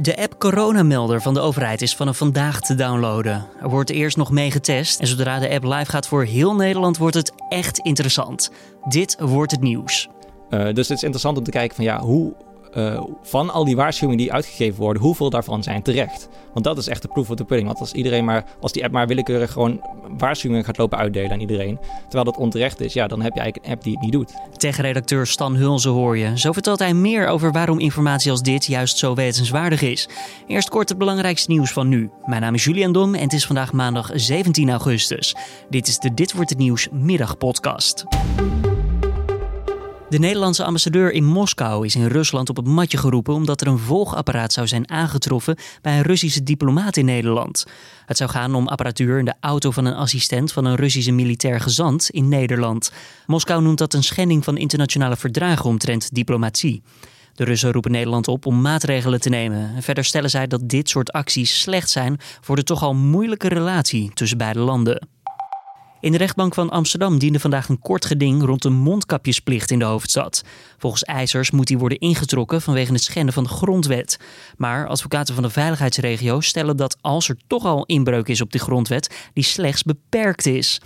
De app Coronamelder van de overheid is vanaf vandaag te downloaden. Er wordt eerst nog mee getest en zodra de app live gaat voor heel Nederland wordt het echt interessant. Dit wordt het nieuws. Uh, dus het is interessant om te kijken van ja, hoe uh, van al die waarschuwingen die uitgegeven worden, hoeveel daarvan zijn terecht? Want dat is echt de proof of the pudding. Want als iedereen maar, als die app maar willekeurig gewoon waarschuwingen gaat lopen uitdelen aan iedereen, terwijl dat onterecht is, ja, dan heb je eigenlijk een app die het niet doet. Tech-redacteur Stan Hulze hoor je. Zo vertelt hij meer over waarom informatie als dit juist zo wetenswaardig is. Eerst kort het belangrijkste nieuws van nu. Mijn naam is Julian Dom en het is vandaag maandag 17 augustus. Dit is de Dit wordt het nieuws middagpodcast. De Nederlandse ambassadeur in Moskou is in Rusland op het matje geroepen omdat er een volgapparaat zou zijn aangetroffen bij een Russische diplomaat in Nederland. Het zou gaan om apparatuur in de auto van een assistent van een Russische militair gezant in Nederland. Moskou noemt dat een schending van internationale verdragen omtrent diplomatie. De Russen roepen Nederland op om maatregelen te nemen. verder stellen zij dat dit soort acties slecht zijn voor de toch al moeilijke relatie tussen beide landen. In de rechtbank van Amsterdam diende vandaag een kort geding rond de mondkapjesplicht in de hoofdstad. Volgens eisers moet die worden ingetrokken vanwege het schenden van de grondwet. Maar advocaten van de veiligheidsregio stellen dat als er toch al inbreuk is op die grondwet, die slechts beperkt is.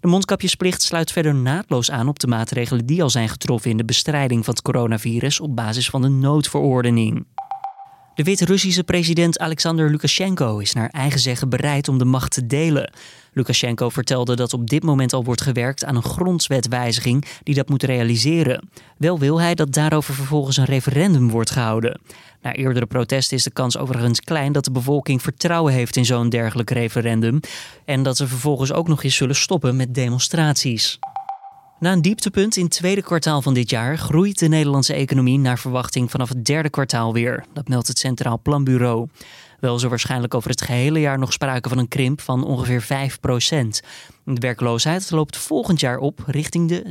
De mondkapjesplicht sluit verder naadloos aan op de maatregelen die al zijn getroffen in de bestrijding van het coronavirus op basis van de noodverordening. De Wit-Russische president Alexander Lukashenko is naar eigen zeggen bereid om de macht te delen. Lukashenko vertelde dat op dit moment al wordt gewerkt aan een grondwetwijziging die dat moet realiseren. Wel wil hij dat daarover vervolgens een referendum wordt gehouden. Na eerdere protesten is de kans overigens klein dat de bevolking vertrouwen heeft in zo'n dergelijk referendum en dat ze vervolgens ook nog eens zullen stoppen met demonstraties. Na een dieptepunt in het tweede kwartaal van dit jaar groeit de Nederlandse economie naar verwachting vanaf het derde kwartaal weer. Dat meldt het Centraal Planbureau. Wel is er waarschijnlijk over het gehele jaar nog sprake van een krimp van ongeveer 5% De werkloosheid loopt volgend jaar op richting de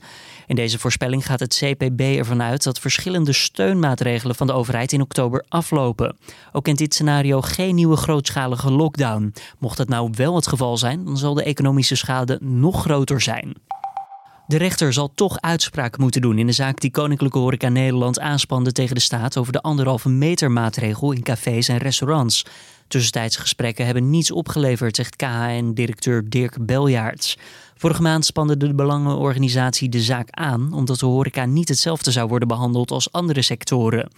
7% In deze voorspelling gaat het CPB ervan uit dat verschillende steunmaatregelen van de overheid in oktober aflopen. Ook in dit scenario geen nieuwe grootschalige lockdown. Mocht dat nou wel het geval zijn, dan zal de economische schade nog groter zijn. De rechter zal toch uitspraak moeten doen in de zaak die Koninklijke Horeca Nederland aanspande tegen de staat over de anderhalve meter maatregel in cafés en restaurants. Tussentijdse gesprekken hebben niets opgeleverd, zegt KHN-directeur Dirk Beljaarts. Vorige maand spande de belangenorganisatie de zaak aan omdat de horeca niet hetzelfde zou worden behandeld als andere sectoren.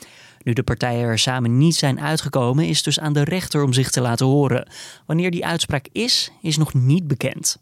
Nu de partijen er samen niet zijn uitgekomen, is dus aan de rechter om zich te laten horen. Wanneer die uitspraak is, is nog niet bekend.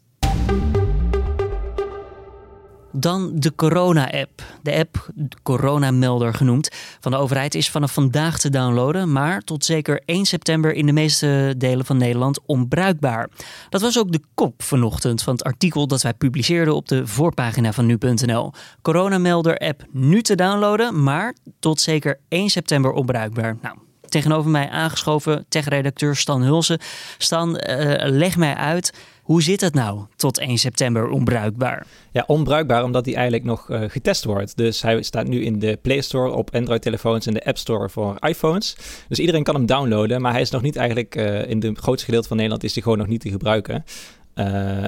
Dan de corona-app. De app, Corona-melder genoemd, van de overheid is vanaf vandaag te downloaden, maar tot zeker 1 september in de meeste delen van Nederland onbruikbaar. Dat was ook de kop vanochtend van het artikel dat wij publiceerden op de voorpagina van nu.nl. Corona-melder-app nu te downloaden, maar tot zeker 1 september onbruikbaar. Nou, tegenover mij aangeschoven tech-redacteur Stan Hulsen. Stan, uh, leg mij uit hoe zit het nou tot 1 september onbruikbaar? Ja, onbruikbaar omdat hij eigenlijk nog uh, getest wordt. Dus hij staat nu in de Play Store op Android-telefoons en de App Store voor iPhones. Dus iedereen kan hem downloaden, maar hij is nog niet eigenlijk uh, in de grootste gedeelte van Nederland is hij gewoon nog niet te gebruiken.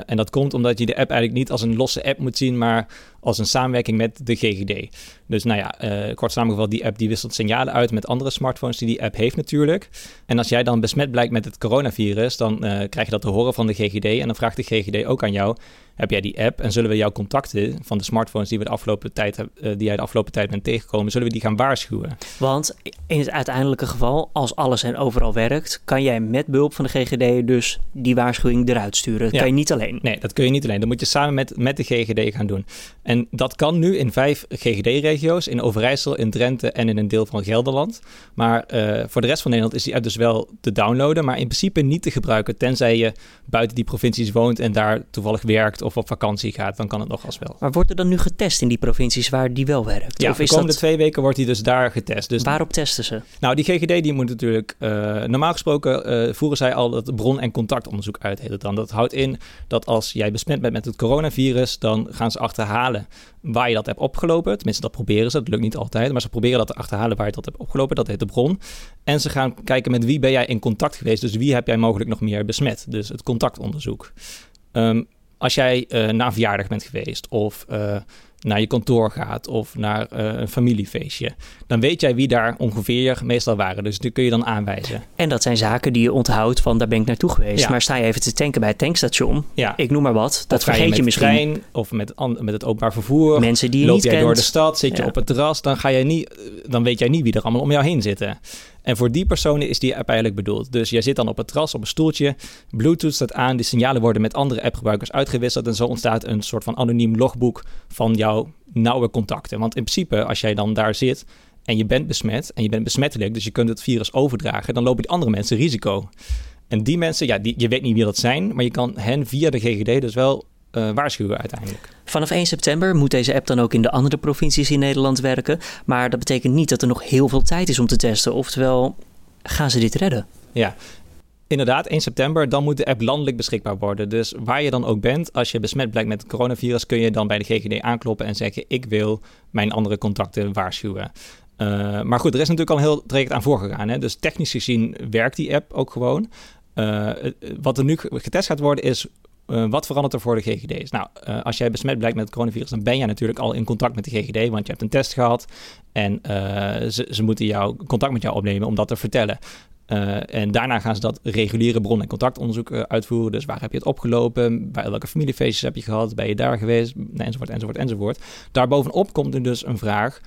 En dat komt omdat je de app eigenlijk niet als een losse app moet zien, maar als een samenwerking met de GGD. Dus nou ja, uh, kort samengevat, die app die wisselt signalen uit met andere smartphones die die app heeft natuurlijk. En als jij dan besmet blijkt met het coronavirus, dan uh, krijg je dat te horen van de GGD. En dan vraagt de GGD ook aan jou, heb jij die app en zullen we jouw contacten van de smartphones die, we de afgelopen tijd, uh, die jij de afgelopen tijd bent tegengekomen, zullen we die gaan waarschuwen? Want in het uiteindelijke geval, als alles en overal werkt, kan jij met behulp van de GGD dus die waarschuwing eruit sturen. Dat kan je niet alleen. Nee, dat kun je niet alleen. Dat moet je samen met, met de GGD gaan doen. En dat kan nu in vijf GGD-regio's, in Overijssel, in Drenthe en in een deel van Gelderland. Maar uh, voor de rest van Nederland is die app dus wel te downloaden, maar in principe niet te gebruiken, tenzij je buiten die provincies woont en daar toevallig werkt of op vakantie gaat, dan kan het nog als wel. Maar wordt er dan nu getest in die provincies waar die wel werkt? Ja, of de komende twee weken wordt die dus daar getest. Dus Waarop testen ze? Nou, die GGD die moet natuurlijk, uh, normaal gesproken uh, voeren zij al het bron- en contactonderzoek uit, heet het dan. Dat houdt in dat als jij besmet bent met het coronavirus, dan gaan ze achterhalen waar je dat hebt opgelopen. Tenminste, dat proberen ze. Dat lukt niet altijd. Maar ze proberen dat te achterhalen waar je dat hebt opgelopen. Dat heet de bron. En ze gaan kijken met wie ben jij in contact geweest. Dus wie heb jij mogelijk nog meer besmet. Dus het contactonderzoek. Um, als jij naar een verjaardag bent geweest of uh, naar je kantoor gaat of naar uh, een familiefeestje, dan weet jij wie daar ongeveer meestal waren. Dus die kun je dan aanwijzen. En dat zijn zaken die je onthoudt van daar ben ik naartoe geweest. Maar sta je even te tanken bij het tankstation, ja. ik noem maar wat, dat vergeet je, je misschien. Trein, of met, met het openbaar vervoer. Mensen die je loop niet jij kent. door de stad, zit je op het terras, dan, ga je niet, dan weet jij niet wie er allemaal om jou heen zitten. En voor die personen is die app eigenlijk bedoeld. Dus jij zit dan op het terras op een stoeltje, Bluetooth staat aan, die signalen worden met andere appgebruikers uitgewisseld en zo ontstaat een soort van anoniem logboek van jouw nauwe contacten. Want in principe, als jij dan daar zit en je bent besmet en je bent besmettelijk, dus je kunt het virus overdragen, dan lopen die andere mensen risico. En die mensen, ja, die, je weet niet wie dat zijn, maar je kan hen via de GGD dus wel uh, waarschuwen uiteindelijk. Vanaf 1 september moet deze app dan ook in de andere provincies in Nederland werken. Maar dat betekent niet dat er nog heel veel tijd is om te testen. Oftewel, gaan ze dit redden? Ja, inderdaad, 1 september, dan moet de app landelijk beschikbaar worden. Dus waar je dan ook bent, als je besmet blijkt met het coronavirus, kun je dan bij de GGD aankloppen en zeggen: Ik wil mijn andere contacten waarschuwen. Uh, maar goed, er is natuurlijk al een heel traject aan voorgegaan. Hè? Dus technisch gezien werkt die app ook gewoon. Uh, wat er nu getest gaat worden is uh, wat verandert er voor de GGD's? Nou, uh, als jij besmet blijkt met het coronavirus, dan ben jij natuurlijk al in contact met de GGD, want je hebt een test gehad en uh, ze, ze, moeten jou contact met jou opnemen om dat te vertellen. en daarna gaan ze dat reguliere bron- en contactonderzoek uitvoeren. Dus waar heb je het opgelopen? Bij welke familiefeestjes heb je gehad? Ben je daar geweest? Enzovoort, enzovoort, enzovoort. Daarbovenop komt er dus een vraag: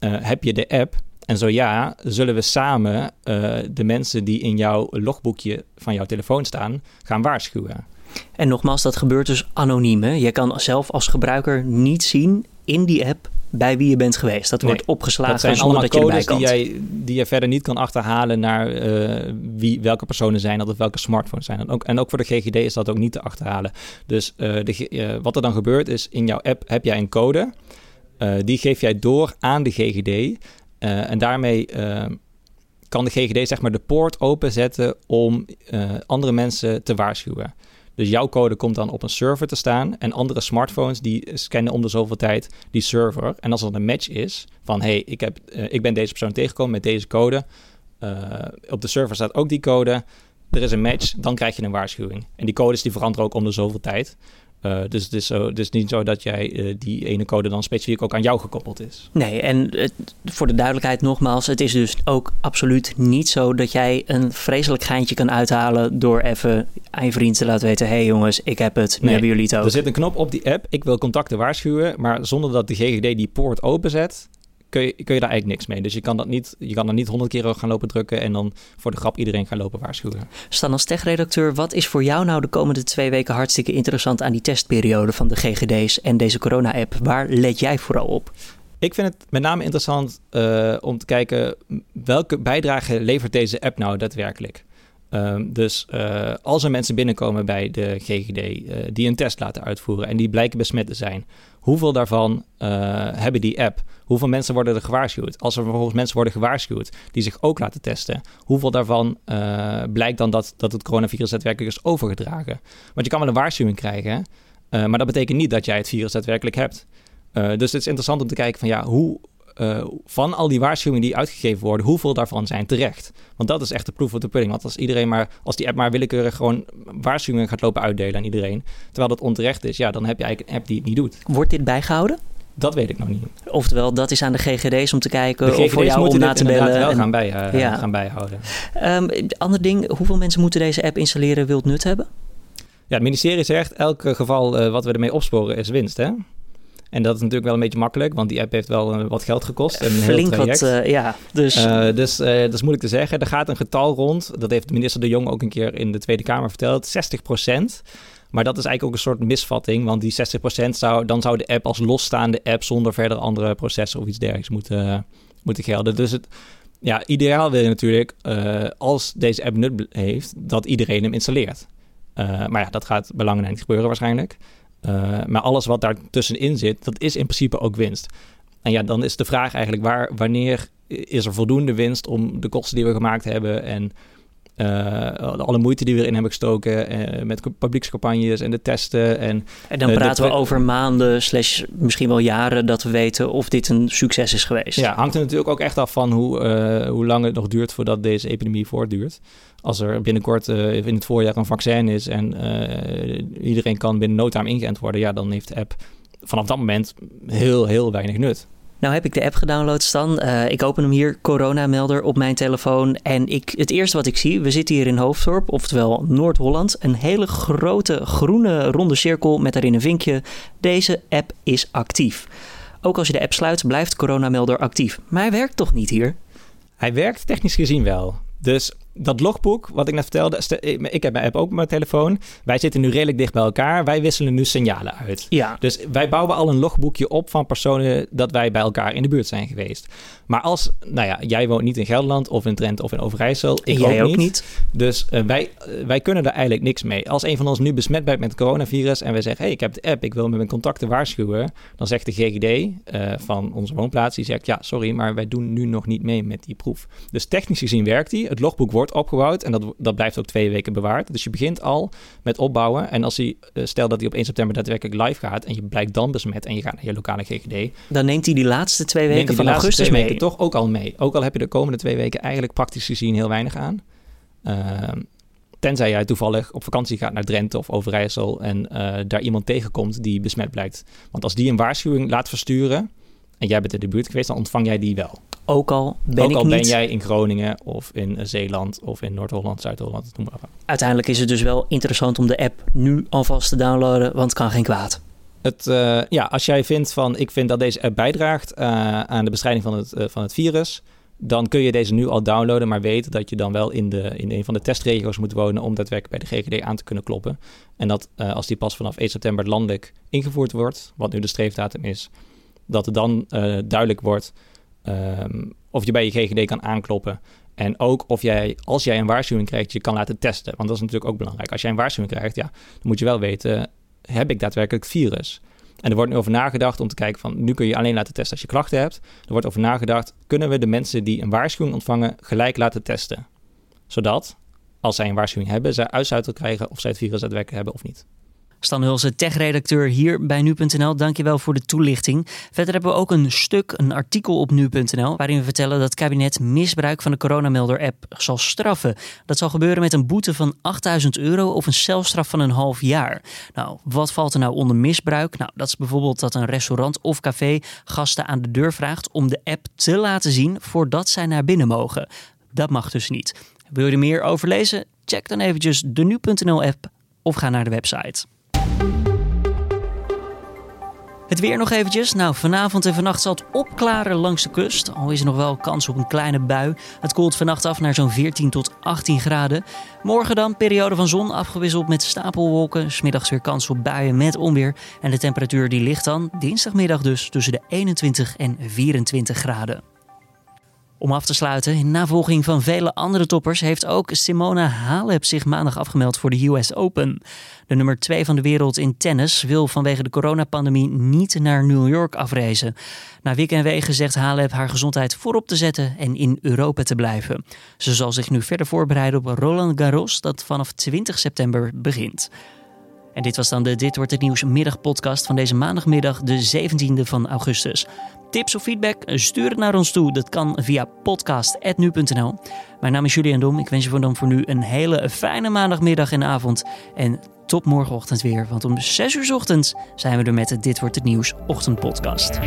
heb je de app? En zo ja, zullen we samen de mensen die in jouw logboekje van jouw telefoon staan gaan waarschuwen. En nogmaals, dat gebeurt dus anoniem. Hè? Je kan zelf als gebruiker niet zien in die app bij wie je bent geweest. Dat wordt opgeslagen dat zijn zonder dat je codes die, jij, die je verder niet kan achterhalen naar uh, wie, welke personen zijn dat of welke smartphones zijn. En ook, en ook voor de GGD is dat ook niet te achterhalen. Dus uh, de, uh, wat er dan gebeurt is, in jouw app heb jij een code. die geef jij door aan de GGD. en daarmee kan de GGD zeg maar de poort openzetten om andere mensen te waarschuwen. Dus jouw code komt dan op een server te staan. En andere smartphones die scannen om de zoveel tijd die server. En als er een match is van hey, ik, heb, uh, ik ben deze persoon tegengekomen met deze code. Uh, op de server staat ook die code. Er is een match, dan krijg je een waarschuwing. En die codes die veranderen ook om de zoveel tijd. Uh, dus het is, zo, niet zo dat jij uh, die ene code dan specifiek ook aan jou gekoppeld is. Nee, en het, voor de duidelijkheid nogmaals, het is dus ook absoluut niet zo dat jij een vreselijk geintje kan uithalen door even aan je vriend te laten weten: hé hey jongens, ik heb het, nu nee, hebben jullie het ook. Er zit een knop op die app, ik wil contacten waarschuwen, maar zonder dat de GGD die poort openzet, kun je, kun je daar eigenlijk niks mee. Dus je kan dat niet, je kan er niet honderd keer gaan lopen drukken en dan voor de grap iedereen gaan lopen waarschuwen. Stan als techredacteur, wat is voor jou nou de komende twee weken hartstikke interessant aan die testperiode van de GGD's en deze corona-app? Waar let jij vooral op? Ik vind het met name interessant uh, om te kijken welke bijdrage levert deze app nou daadwerkelijk. Um, dus uh, als er mensen binnenkomen bij de GGD uh, die een test laten uitvoeren en die blijken besmet te zijn, hoeveel daarvan uh, hebben die app? Hoeveel mensen worden er gewaarschuwd? Als er vervolgens mensen worden gewaarschuwd die zich ook laten testen, hoeveel daarvan blijkt dan dat, dat het coronavirus daadwerkelijk is overgedragen? Want je kan wel een waarschuwing krijgen, maar dat betekent niet dat jij het virus daadwerkelijk hebt. dus het is interessant om te kijken van ja, hoe uh, van al die waarschuwingen die uitgegeven worden, hoeveel daarvan zijn terecht? Want dat is echt de proof of the pudding. Want als iedereen maar, als die app maar willekeurig gewoon waarschuwingen gaat lopen uitdelen aan iedereen, terwijl dat onterecht is, ja, dan heb je eigenlijk een app die het niet dout. Wordt dit bijgehouden? Dat weet ik nog niet. Oftewel, dat is aan de GGD's om te kijken of voor jou om na te bellen. wel en... gaan, bij, uh, ja. gaan bijhouden. Um, ander ding, hoeveel mensen moeten deze app installeren, wilt nut hebben? Ja, het ministerie zegt, elk geval uh, wat we ermee opsporen is winst, hè? En dat is natuurlijk wel een beetje makkelijk, want die app heeft wel uh, wat geld gekost. En een Flink heel traject. wat, uh, ja. Dus, uh, dus dat is moeilijk te zeggen. Er gaat een getal rond, dat heeft minister De Jong ook een keer in de Tweede Kamer verteld, 60% Maar dat is eigenlijk ook een soort misvatting, want die 60% zou, dan zou de app als losstaande app zonder verder andere processen of iets dergelijks moeten, moeten gelden. Dus het, ja, ideaal wil je natuurlijk, als deze app nut heeft, dat iedereen hem installeert. maar ja, dat gaat belangrijk niet gebeuren waarschijnlijk. Uh, maar alles wat daar tussenin zit, dat is in principe ook winst. En ja, dan is de vraag eigenlijk waar, wanneer is er voldoende winst om de kosten die we gemaakt hebben en uh, alle moeite die we erin hebben gestoken uh, met publiekscampagnes en de testen. En, en dan praten we over maanden, slash misschien wel jaren, dat we weten of dit een succes is geweest. Ja, hangt er natuurlijk ook echt af van hoe, hoe lang het nog duurt voordat deze epidemie voortduurt. Als er binnenkort in het voorjaar een vaccin is en iedereen kan binnen no time ingeënt worden, ja, dan heeft de app vanaf dat moment heel, heel weinig nut. Nou heb ik de app gedownload, Stan. Uh, ik open hem hier, coronamelder op mijn telefoon. En ik, het eerste wat ik zie, we zitten hier in Hoofddorp, oftewel Noord-Holland. Een hele grote groene ronde cirkel met daarin een vinkje. Deze app is actief. Ook als je de app sluit, blijft coronamelder actief. Maar hij werkt toch niet hier? Hij werkt technisch gezien wel. Dus dat logboek, wat ik net vertelde, ik heb mijn app ook op mijn telefoon. Wij zitten nu redelijk dicht bij elkaar. Wij wisselen nu signalen uit. Ja. Dus wij bouwen al een logboekje op van personen dat wij bij elkaar in de buurt zijn geweest. Maar als, nou ja, jij woont niet in Gelderland of in Trent of in Overijssel. Ik jij ook, niet. Dus uh, wij, uh, wij kunnen er eigenlijk niks mee. Als een van ons nu besmet bent met het coronavirus en wij zeggen, hey, ik heb de app, ik wil met mijn contacten waarschuwen. Dan zegt de GGD uh, van onze woonplaats, die zegt, ja, sorry, maar wij doen nu nog niet mee met die proef. Dus technisch gezien werkt die. Het logboek wordt opgebouwd en dat, dat blijft ook twee weken bewaard. Dus je begint al met opbouwen. En als hij, uh, stel dat hij op 1 september daadwerkelijk live gaat en je blijkt dan besmet en je gaat naar je lokale GGD. Dan neemt hij die laatste twee weken van augustus mee. Toch ook al mee. Ook al heb je de komende twee weken eigenlijk praktisch gezien heel weinig aan. Uh, tenzij jij toevallig op vakantie gaat naar Drenthe of Overijssel en uh, daar iemand tegenkomt die besmet blijkt. Want als die een waarschuwing laat versturen en jij bent in de buurt geweest, dan ontvang jij die wel. Ook al ben Ook ik al niet... ben jij in Groningen of in Zeeland of in Noord-Holland, Zuid-Holland, noem maar op. Uiteindelijk is het dus wel interessant om de app nu alvast te downloaden, want het kan geen kwaad. Het, uh, ja, als jij vindt van ik vind dat deze app bijdraagt uh, aan de bestrijding van het, uh, van het virus, dan kun je deze nu al downloaden, maar weet dat je dan wel in, de, in een van de testregio's moet wonen om daadwerkelijk bij de GGD aan te kunnen kloppen. En dat als die pas vanaf 1 september landelijk ingevoerd wordt, wat nu de streefdatum is, dat er dan duidelijk wordt um, of je bij je GGD kan aankloppen. En ook of jij, als jij een waarschuwing krijgt, je kan laten testen. Want dat is natuurlijk ook belangrijk. Als jij een waarschuwing krijgt, ja, dan moet je wel weten, heb ik daadwerkelijk virus? En er wordt nu over nagedacht om te kijken van, nu kun je alleen laten testen als je klachten hebt. Er wordt over nagedacht, kunnen we de mensen die een waarschuwing ontvangen gelijk laten testen? Zodat, als zij een waarschuwing hebben, zij uitsluiting krijgen of zij het virus daadwerkelijk hebben of niet. Stan Hulsen, tech-redacteur hier bij nu.nl. Dankjewel voor de toelichting. Verder hebben we ook een stuk, een artikel op nu.nl... waarin we vertellen dat het kabinet misbruik van de coronamelder-app zal straffen. Dat zal gebeuren met een boete van 8000 euro of een celstraf van een half jaar. Nou, wat valt er nou onder misbruik? Nou, dat is bijvoorbeeld dat een restaurant of café gasten aan de deur vraagt... om de app te laten zien voordat zij naar binnen mogen. Dat mag dus niet. Wil je er meer over lezen? Check dan eventjes de nu.nl-app of ga naar de website. Het weer nog eventjes. Nou, vanavond en vannacht zal het opklaren langs de kust. Al is er nog wel kans op een kleine bui. Het koelt vannacht af naar zo'n 14 tot 18 graden. Morgen dan periode van zon afgewisseld met stapelwolken. Smiddags weer kans op buien met onweer. En de temperatuur die ligt dan dinsdagmiddag dus tussen de 21 en 24 graden. Om af te sluiten, in navolging van vele andere toppers heeft ook Simona Halep zich maandag afgemeld voor de US Open. De nummer 2 van de wereld in tennis wil vanwege de coronapandemie niet naar New York afreizen. Na week en wegen zegt Halep haar gezondheid voorop te zetten en in Europa te blijven. Ze zal zich nu verder voorbereiden op Roland Garros dat vanaf 20 september begint. En dit was dan de Dit Wordt Het Nieuws middagpodcast van deze maandagmiddag, de 17e van augustus. Tips of feedback, stuur het naar ons toe. Dat kan via podcast.nu.nl. Mijn naam is Julian Dom. Ik wens je voor dan voor nu een hele fijne maandagmiddag en avond. En tot morgenochtend weer, want om 6 uur ochtends zijn we er met de Dit Wordt Het Nieuws ochtendpodcast.